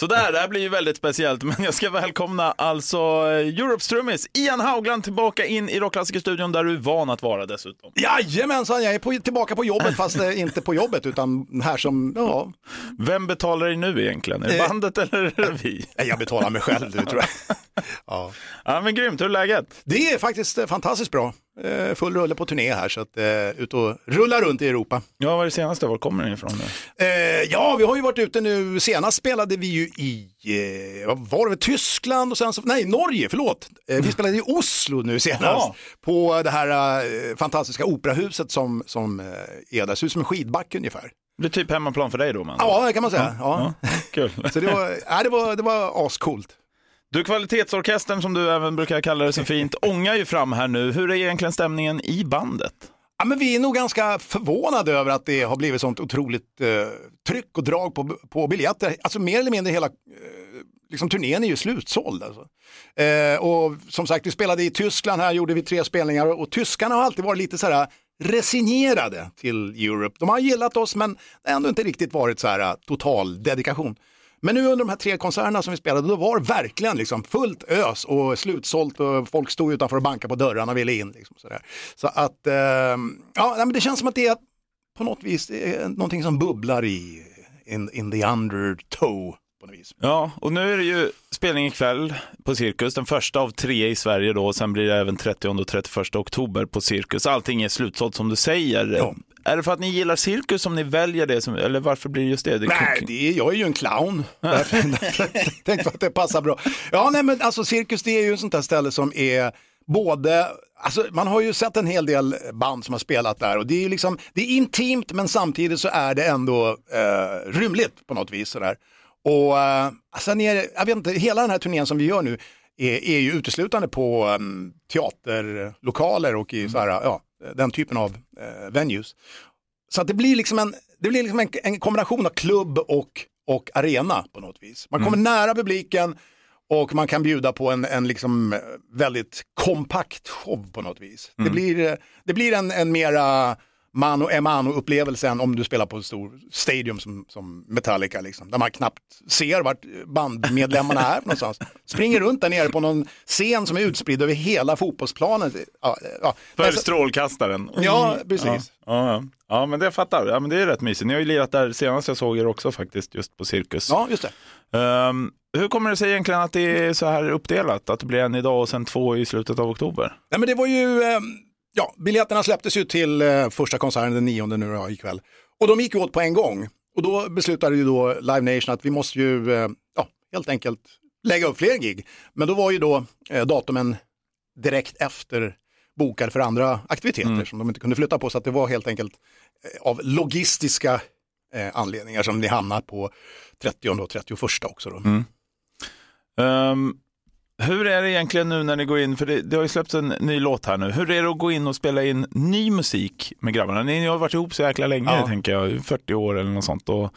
Så där, det här blir ju väldigt speciellt, men jag ska välkomna alltså eh, Europe Strummis, Ian Haugland tillbaka in i Rockklassikerstudion där du är van att vara dessutom. Jajamensan, jag är på, tillbaka på jobbet fast eh, inte på jobbet utan här som, ja, Vem betalar dig nu egentligen? Är det Eh, bandet eller vi? jag betalar mig själv det tror jag. Ja. Ja men grymt, hur är läget? Det är faktiskt eh, fantastiskt bra. Eh, Full rulle på turné här så att eh, ut och rulla runt i Europa. Ja, vad är det senaste? Var kommer ni ifrån? Eh, ja, vi har ju varit ute nu, senast spelade vi ju i, eh, var det, Tyskland och sen så, nej, Norge, förlåt. Eh, vi spelade i Oslo nu senast. Ja. På det här fantastiska operahuset som, som är där, ser ut som en skidbacke ungefär. Det blir typ hemmaplan för dig då man. Ja, det kan man säga. Ja. Kul. Så det var, ja, det var, det var ascoolt. Du, kvalitetsorkestern som du även brukar kalla det så fint, ångar ju fram här nu. Hur är egentligen stämningen i bandet? Ja, men vi är nog ganska förvånade över att det har blivit sånt otroligt eh, tryck och drag på, på biljetter. Alltså mer eller mindre hela eh, liksom, turnén är ju slutsåld. Alltså. Eh, och som sagt, vi spelade i Tyskland här, gjorde vi tre spelningar och, och tyskarna har alltid varit lite så här resignerade till Europe. De har gillat oss men ändå inte riktigt varit så här eh, total dedikation. Men nu under de här tre konserterna som vi spelade, då var det verkligen liksom fullt ös och slutsålt och folk stod utanför och bankade på dörrarna och ville in. Liksom sådär. Så att, eh, ja, men det känns som att det är på något vis är någonting som bubblar i in, in the undertow på något vis. Ja, och nu är det ju spelning ikväll på Cirkus, den första av tre i Sverige då, och sen blir det även 30 och 31 oktober på Cirkus. Allting är slutsålt som du säger. Ja. Är det för att ni gillar cirkus som ni väljer det, som, eller varför blir det just det? det Nej, det är, jag är ju en clown. Tänkte att det passar bra. Ja, nej, men alltså cirkus det är ju ett sånt där ställe som är både, alltså man har ju sett en hel del band som har spelat där och det är ju liksom, det är intimt men samtidigt så är det ändå eh, rymligt på något vis sådär. Och eh, sen är det, jag vet inte, hela den här turnén som vi gör nu är, är ju uteslutande på um, teaterlokaler och i så här, ja, den typen av eh, venues. Så att det blir liksom en, det blir liksom en, en kombination av klubb och, och arena på något vis. Man kommer nära publiken och man kan bjuda på en, en liksom eh, väldigt kompakt show på något vis. Det blir, eh, det blir en, en mera mano e mano upplevelse än om du spelar på en stor stadium som, som Metallica, liksom, där man knappt ser vart bandmedlemmarna är någonstans. Springer runt där nere på någon scen som är utspridd över hela fotbollsplanen. Ja, ja. För strålkastaren. Ja, precis. Ja, ja, ja. men det jag fattar. Ja, men det är rätt mysigt. Ni har ju lirat där senast jag såg er också faktiskt, just på Cirkus. Ja, just det. Ehm, hur kommer det sig egentligen att det är så här uppdelat? Att det blir en idag och sen två i slutet av oktober? Nej, men det var ju, eh, ja, biljetterna släpptes ju till eh, första konserten den 9 nu ikväll. Och de gick ju åt på en gång. Och då beslutade ju då Live Nation att vi måste ju, eh, ja, helt enkelt lägga upp fler gig. Men då var ju då eh, datumen direkt efter bokade för andra aktiviteter som de inte kunde flytta på. Så att det var helt enkelt av logistiska anledningar som ni hamnar på 30 och 31 också. Då. Ehm, hur är det egentligen nu när ni går in, för det, det har ju släppts en ny låt här nu. Hur är det att gå in och spela in ny musik med grabbarna? Ni har varit ihop så jäkla länge, Ja. tänker jag, 40 år eller något sånt. Och,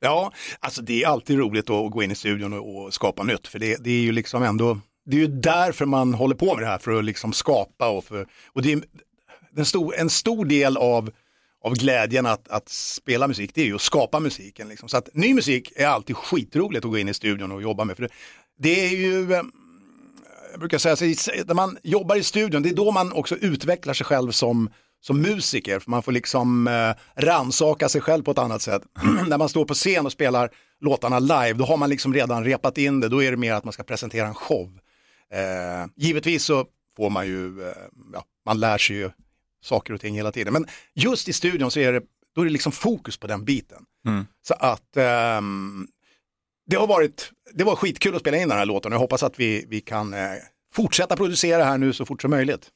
Ja, alltså det är alltid roligt att gå in i studion och, och skapa nytt, för det, det är ju liksom ändå, det är ju därför man håller på med det här, för att liksom skapa och för, och det är en stor, en stor del av, av glädjen att, att spela musik, det är ju att skapa musiken. Liksom. Så att ny musik är alltid skitroligt att gå in i studion och jobba med, för det, det är ju, eh, jag brukar säga, så i- när man jobbar i studion, det är då man också utvecklar sig själv som, som musiker. För man får liksom eh, ransaka sig själv på ett annat sätt. när man står på scen och spelar låtarna live, då har man liksom redan repat in det. Då är det mer att man ska presentera en show. Eh, givetvis så får man ju, eh, ja, man lär sig ju saker och ting hela tiden. Men just i studion så är det, då är det liksom fokus på den biten. Så att ehm, det har varit, det var skitkul att spela in den här låten och jag hoppas att vi, vi kan eh, fortsätta producera här nu så fort som möjligt.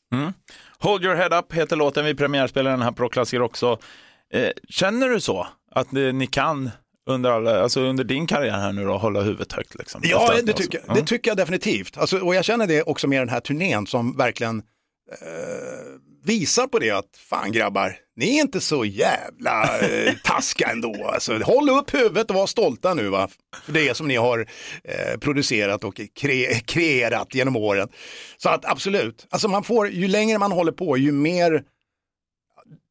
Hold your head up heter låten, vi premiärspelar den här på Rockklassiker också. Eh, känner du så? Att eh, ni kan under, alla, alltså under din karriär här nu då, hålla huvudet högt? Liksom, Ja, det tycker, alltså. det tycker jag definitivt. Alltså, och jag känner det också med den här turnén som verkligen eh, visar på det att fan grabbar, ni är inte så jävla eh, taskiga ändå. Alltså, håll upp huvudet och var stolta nu va? för det som ni har eh, producerat och kre kreerat genom åren. Så att absolut, alltså man får, ju längre man håller på, ju mer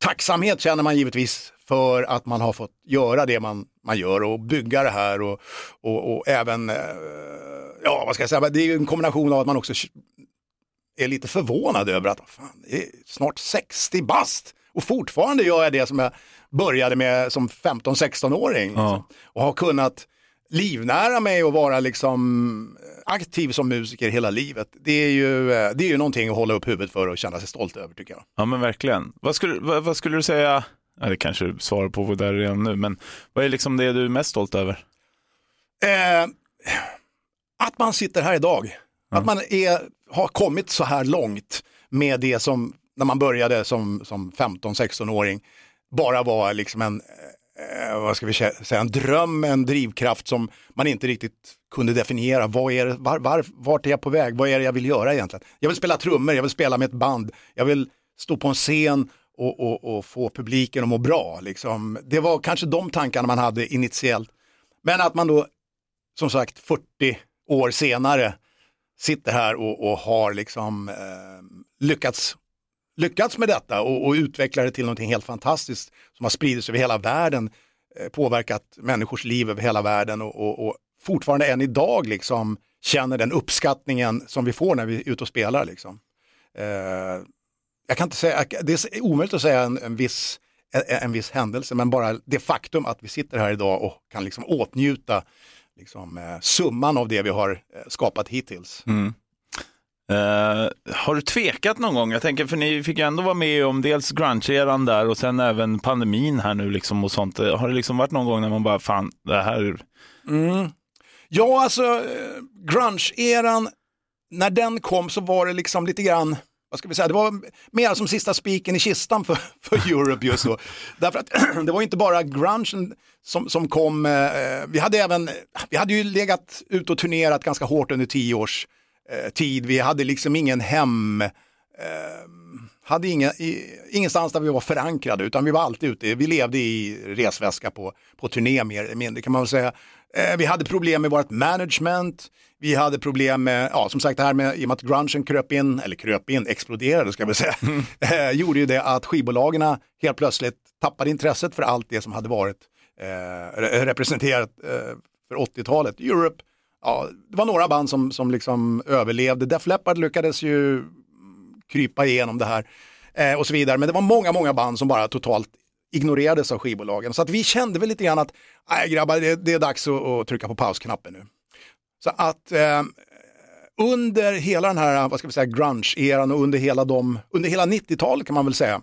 tacksamhet känner man givetvis för att man har fått göra det man, man gör och bygga det här och, och, och även, eh, ja vad ska jag säga, det är ju en kombination av att man också är lite förvånad över att fan, det är snart 60 bast och fortfarande gör jag det som jag började med som 15-16-åring. Ja. Liksom. Och har kunnat livnära mig och vara liksom aktiv som musiker hela livet. Det är, ju, eh, det är ju någonting att hålla upp huvudet för och känna sig stolt över tycker jag. Ja men verkligen. Vad skulle, vad, vad skulle du säga, ja, det kanske du svarar på där redan nu, men vad är liksom det du är mest stolt över? Eh, att man sitter här idag. Att man är, har kommit så här långt med det som när man började som, som 15-16-åring bara var liksom en, eh, vad ska vi säga, en dröm, en drivkraft som man inte riktigt kunde definiera. Vad är det, var, var, vart är jag på väg? Vad är det jag vill göra egentligen? Jag vill spela trummor, jag vill spela med ett band, jag vill stå på en scen och, och, och få publiken att må bra. Liksom. Det var kanske de tankarna man hade initiellt. Men att man då, som sagt, 40 år senare sitter här och, och har liksom eh, lyckats, lyckats med detta och, och utvecklar det till någonting helt fantastiskt som har spridits över hela världen, eh, påverkat människors liv över hela världen och, och, och fortfarande än idag liksom känner den uppskattningen som vi får när vi är ute och spelar. Liksom. Eh, jag kan inte säga, det är omöjligt att säga en, en, viss, en, en viss händelse, men bara det faktum att vi sitter här idag och kan liksom åtnjuta liksom, eh, summan av det vi har eh, skapat hittills. Eh, har du tvekat någon gång? Jag tänker, för ni fick ju ändå vara med om dels grunge-eran där och sen även pandemin här nu liksom och sånt. Eh, Har det liksom varit någon gång när man bara, fan, det här, Ja, alltså grunge-eran, när den kom så var det liksom lite grann, vad ska vi säga, det var mer som sista spiken i kistan för, för Europe just då. Därför att det var inte bara grungen som, som kom, eh, vi hade även, vi hade ju legat ute och turnerat ganska hårt under tio års eh, tid. Vi hade liksom ingen hem, eh, hade inga, i, ingenstans där vi var förankrade utan vi var alltid ute. Vi levde i resväska på, på turné mer eller mindre kan man väl säga. Eh, vi hade problem med vårt management. Vi hade problem med, ja som sagt det här med, i och med att grungen kröp in, eller kröp in, exploderade ska vi säga, eh, gjorde ju det att skivbolagen helt plötsligt tappade intresset för allt det som hade varit eh, re- representerat eh, för 80-talet. Europe, ja, det var några band som, som liksom överlevde. Def Leppard lyckades ju krypa igenom det här och så vidare. Men det var många, många band som bara totalt ignorerades av skivbolagen. Så att vi kände väl lite grann att, nej grabbar, det, det är dags att, att trycka på pausknappen nu. Så att eh, under hela den här, vad ska vi säga, grunge-eran och under hela, de, under hela 90-talet kan man väl säga,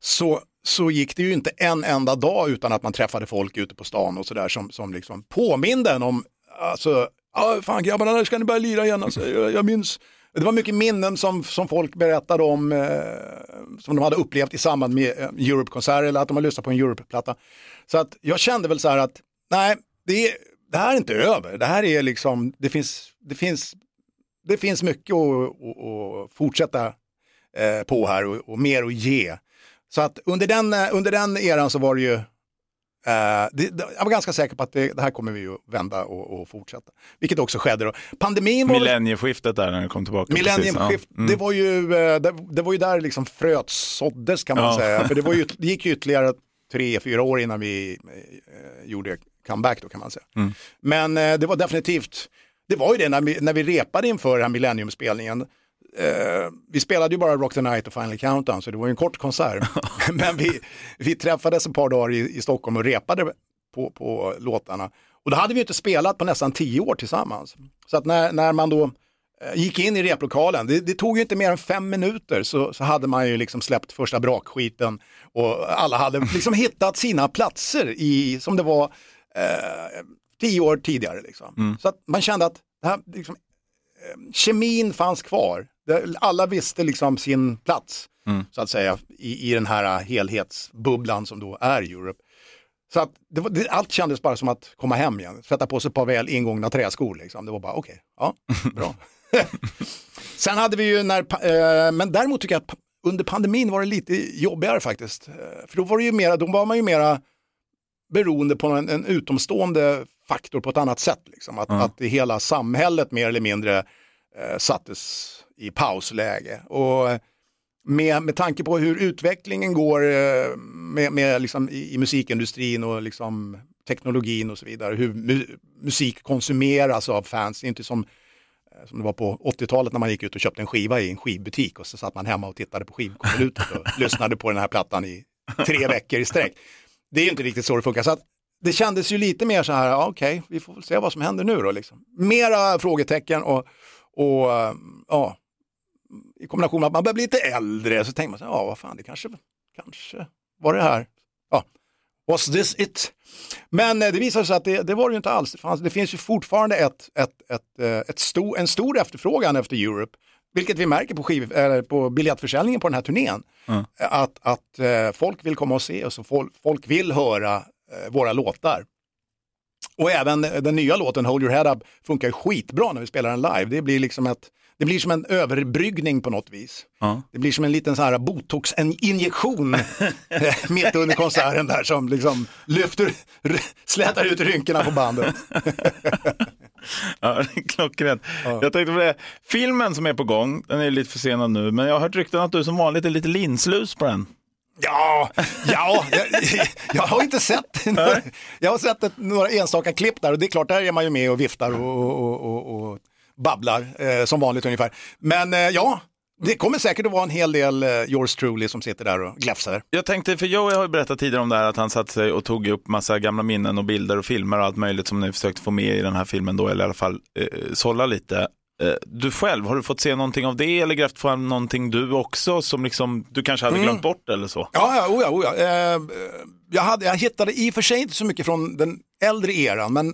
så, så gick det ju inte en enda dag utan att man träffade folk ute på stan och sådär som, som liksom påminde en om, alltså, ah, fan grabbarna, när ska ni börja lira igen? Alltså, jag, jag minns, det var mycket minnen som, som folk berättade om, eh, som de hade upplevt i samband med eh, Europe-konserter eller att de har lyssnat på en Europe-platta. Så att jag kände väl så här att, nej, det, är, det här är inte över. Det här är liksom, det finns, det finns, det finns mycket att, att, att fortsätta eh, på här och, och mer att ge. Så att under den, eh, under den eran så var det ju, det, det, jag var ganska säker på att det, det här kommer vi ju vända och, och fortsätta. Vilket också skedde då. Pandemin var millennieskiftet där när det kom tillbaka. Millenniumskift, precis, ja. Mm. det, var ju, eh, det, det var ju där liksom fröet såddes kan man Ja. säga. För det, var ju, det gick ju ytterligare tre, fyra år innan vi eh, gjorde comeback då kan man säga. Mm. Men eh, det var definitivt, det var ju det när vi, när vi repade inför den här millenniumspelningen. Eh, vi spelade ju bara Rock the Night och Final Countdown så det var ju en kort konsert. Men vi, vi träffades ett par dagar i, i Stockholm och repade på, på låtarna. Och då hade vi ju inte spelat på nästan tio år tillsammans. Så att när, när man då eh, gick in i replokalen, det, det tog ju inte mer än fem minuter så, så hade man ju liksom släppt första brakskiten och alla hade liksom hittat sina platser i, som det var eh, tio år tidigare. Liksom. Så att man kände att det här, liksom, eh, kemin fanns kvar. Alla visste liksom sin plats, så att säga, i, i den här helhetsbubblan som då är Europe. Så att det var, det, allt kändes bara som att komma hem igen, sätta på sig ett par väl ingångna träskor. Liksom. Det var bara okej, ja, bra. Sen hade vi ju när, eh, men däremot tycker jag att under pandemin var det lite jobbigare faktiskt. Eh, För då var, det ju mera, då var man ju mera beroende på en, en utomstående faktor på ett annat sätt. Liksom. Att, att det hela samhället mer eller mindre sattes i pausläge. Och med, med tanke på hur utvecklingen går eh, med, med liksom i, i musikindustrin och liksom teknologin och så vidare, hur mu musik konsumeras av fans, det är inte som eh, som det var på 80-talet när man gick ut och köpte en skiva i en skivbutik och så satt man hemma och tittade på skivkonvolutet och lyssnade på den här plattan i tre veckor i sträck. Det är ju inte riktigt så det funkar. Så det kändes ju lite mer så här, okej, vi får väl se vad som händer nu då. Liksom. Mera frågetecken och, och eh, ja, i kombination med att man börjar bli lite äldre så tänker man så här, ja vad fan, det kanske, kanske var det här. Ja, was this it? Men eh, det visade sig att det, det var det ju inte alls. Det, fanns, det finns ju fortfarande ett, ett, ett, eh, ett stor, en stor efterfrågan efter Europe. Vilket vi märker på, skiv, eller på biljettförsäljningen på den här turnén. Att, att eh, folk vill komma och se oss och folk, vill höra våra låtar. Och även den nya låten Hold Your Head Up funkar skitbra när vi spelar den live. Det blir liksom ett, det blir som en överbryggning på något vis. Ja. Det blir som en liten så här botox-injektion mitt under konserten där som liksom lyfter, slätar ut rynkorna på bandet. Ja, klockrent. Jag tänkte på det, filmen som är på gång, den är lite försenad nu, men jag har hört rykten att du som vanligt är lite linslus på den. Ja, ja jag, jag har inte sett, jag har sett ett, några enstaka klipp där och det är klart, där är man ju med och viftar och, och, och, och, babblar eh, som vanligt ungefär. Men eh, ja, det kommer säkert att vara en hel del eh, yours truly som sitter där och gläfsar. Jag tänkte, för Joey har ju berättat tidigare om det här att han satt sig och tog upp massa gamla minnen och bilder och filmer och allt möjligt som ni försökt få med i den här filmen då, eller i alla fall eh, sålla lite. Eh, Du själv, har du fått se någonting av det eller grävt fram någonting du också som liksom, du kanske hade glömt bort eller så? Ja, ja, oh ja, oh ja. Eh, jag, hade, jag hittade i och för sig inte så mycket från den äldre eran, men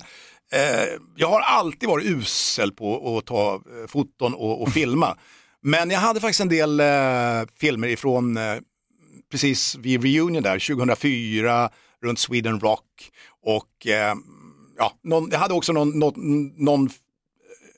eh, jag har alltid varit usel på att ta eh, foton och, och filma. Men jag hade faktiskt en del eh, filmer ifrån eh, precis vid reunion där, 2004, runt Sweden Rock och ja, någon, jag hade också någon, någon, någon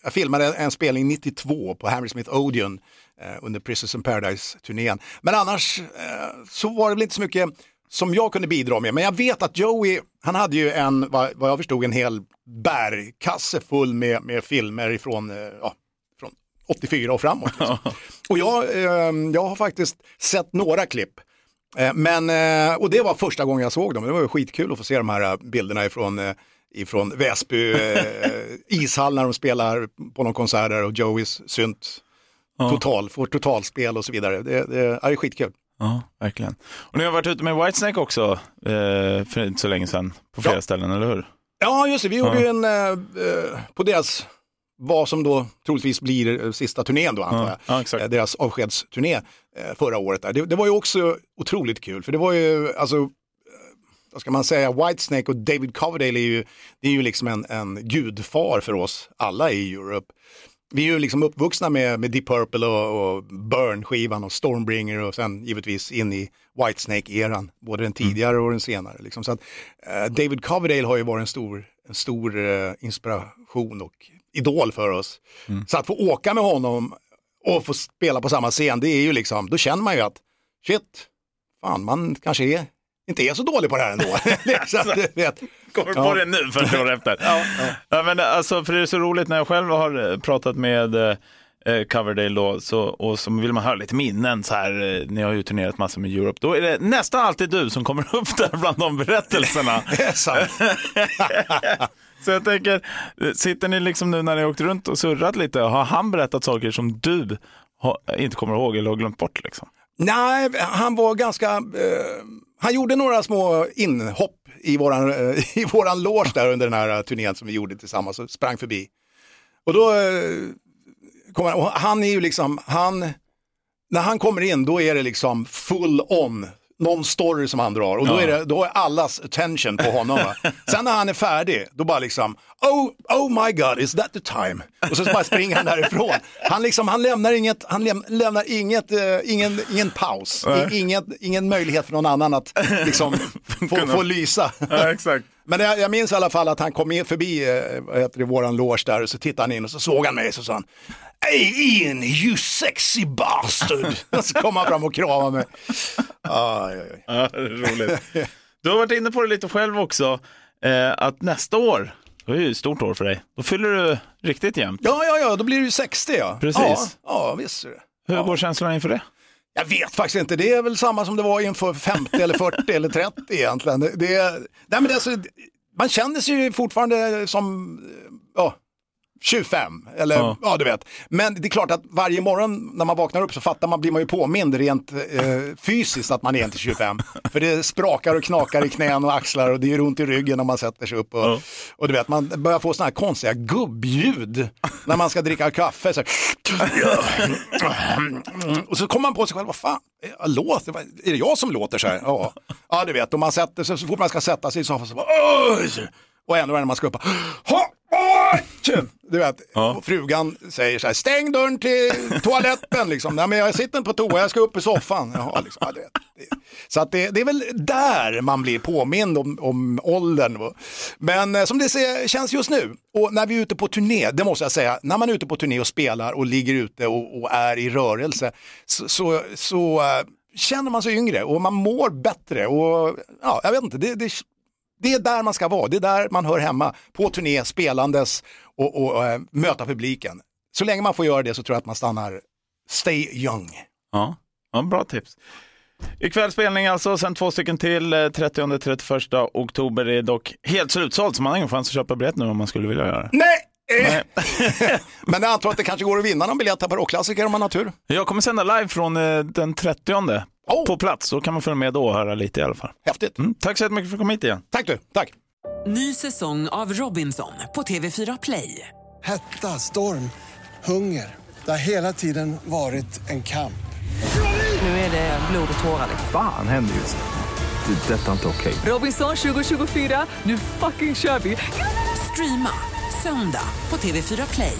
jag filmade en spelning 92 på Hammersmith Odeon eh, under Prisons in Paradise-turnén. Men annars eh, så var det väl inte så mycket som jag kunde bidra med. Men jag vet att Joey, han hade ju en, vad, vad jag förstod, en hel bärkasse full med, med filmer ifrån, eh, ja, från 84 och framåt. liksom. och jag, eh, jag har faktiskt sett några klipp. Eh, Men, eh, och det var första gången jag såg dem. Det var skitkul att få se de här eh, bilderna ifrån, ifrån Väsby eh, ishall när de spelar på någon konsert där och Joeys synt total, får totalspel och så vidare. Det, det är skitkul. Ja, verkligen. Och ni har varit ute med Whitesnake också eh, för inte så länge sedan på flera Ja. ställen, eller hur? Ja, just det. Vi gjorde ju en, eh, eh, på deras, vad som då troligtvis blir eh, sista turnén då antar Ja, jag. ja, exakt. Eh, deras avskedsturné förra året. Där. Det, det var ju också otroligt kul, för det var ju, alltså, vad ska man säga, Whitesnake och David Coverdale är ju, det är ju liksom en, en gudfar för oss alla i Europe. Vi är ju liksom uppvuxna med, med Deep Purple och, och Burn-skivan och Stormbringer och sen givetvis in i Whitesnake-eran, både den tidigare och den senare. Liksom. Så att, eh, David Coverdale har ju varit en stor, en stor eh, inspiration och idol för oss. Så att få åka med honom och få spela på samma scen, det är ju liksom, då känner man ju att shit, fan man kanske är, inte är så dålig på det här ändå. så att, du vet. Kommer Ja. på det nu första år efter. ja, men alltså, för det är så roligt när jag själv har eh, pratat med eh, eh, Coverdale då, så, och så vill man höra lite minnen så här, eh, ni har ju turnerat massor med Europe, då är det nästan alltid du som kommer upp där bland de berättelserna. Det är sant. så jag tänker, sitter ni liksom nu när ni åkt runt och surrat lite, har han berättat saker som du har, inte kommer ihåg eller har glömt bort liksom? Nej, han var ganska, eh, han gjorde några små inhopp i våran, eh, i våran loge där under den här eh, turnén som vi gjorde tillsammans och sprang förbi. Och då eh, kommer han, och han är ju liksom, han, när han kommer in då är det liksom full on. Någon story som han drar och då är, det, då är allas attention på honom. Va? Sen när han är färdig, då bara liksom, oh, oh my god, is that the time? Och så bara springer han därifrån. Han, liksom, han lämnar, inget, han läm, lämnar inget, eh, ingen, ingen paus, I, inget, ingen möjlighet för någon annan att liksom, få, få lysa. Ja, exakt. Men jag, jag minns i alla fall att han kom in förbi eh, vad heter det, våran loge där och så tittade han in och så såg han mig och så sa han Hey Ian, you sexy bastard. Så kommer han fram och kramar mig. Aj, aj, aj. Ja, det är roligt. Du har varit inne på det lite själv också, eh, att nästa år, det är ju ett stort år för dig, då fyller du riktigt jämnt. Ja, ja, ja, då blir ju 60 ja. Precis. Ja, ja visst är det. Hur går känslan inför det? Jag vet faktiskt inte, det är väl samma som det var inför 50 eller 40 eller 30 egentligen. Det, det, nej, men det, alltså, man känner sig ju fortfarande som ja, 25, eller ja. Ja. du vet. Men det är klart att varje morgon när man vaknar upp så fattar man, blir man ju påmind rent eh, fysiskt att man är inte 25. För det sprakar och knakar i knän och axlar och det gör ont i ryggen när man sätter sig upp. Och, Ja. och du vet, man börjar få sådana här konstiga gubbljud när man ska dricka kaffe. Så. Och så kommer man på sig själv, vad fan, jag låter, är det jag som låter så här? Ja, ja du vet, och man sätter sig, så fort man ska sätta sig i soffan så bara, och ändå när man ska upp, "Ha! Oj!" du vet, och frugan säger så här, stäng dörren till toaletten liksom. Nej men jag sitter inte på toa, jag ska upp i soffan. Jaha, liksom. ja, du vet. Det- Så att det, det är väl där man blir påmind om, om åldern. Men eh, som det ser, känns just nu, och när vi är ute på turné, det måste jag säga, när man är ute på turné och spelar och ligger ute och, och är i rörelse så, så, så eh, känner man sig yngre och man mår bättre. Och ja, jag vet inte, det, det, det är där man ska vara, det är där man hör hemma. På turné, spelandes och, och eh, möta publiken. Så länge man får göra det så tror jag att man stannar stay young. Ja, ja bra tips. Ikväll spelning alltså, sen två stycken till. eh, 30-31 oktober är dock helt slutsålt, så man har ingen chans att köpa biljett nu om man skulle vilja göra det. Nej! Eh, Nej. Men jag antar att det kanske går att vinna någon biljett här på rockklassiker om man har tur. Jag kommer sända live från eh, den 30 Oh. på plats, så kan man följa med då och höra lite i alla fall. Häftigt. Mm, tack så jättemycket för att du kom hit igen. Tack du, tack. Ny säsong av Robinson på TV4 Play. Hetta, storm, hunger. Det har hela tiden varit en kamp. Nu är det blod och tårar. Fan händer just nu. Det. är Detta är inte okej. Robinson 2024, nu fucking kör vi! Streama söndag på TV4 Play.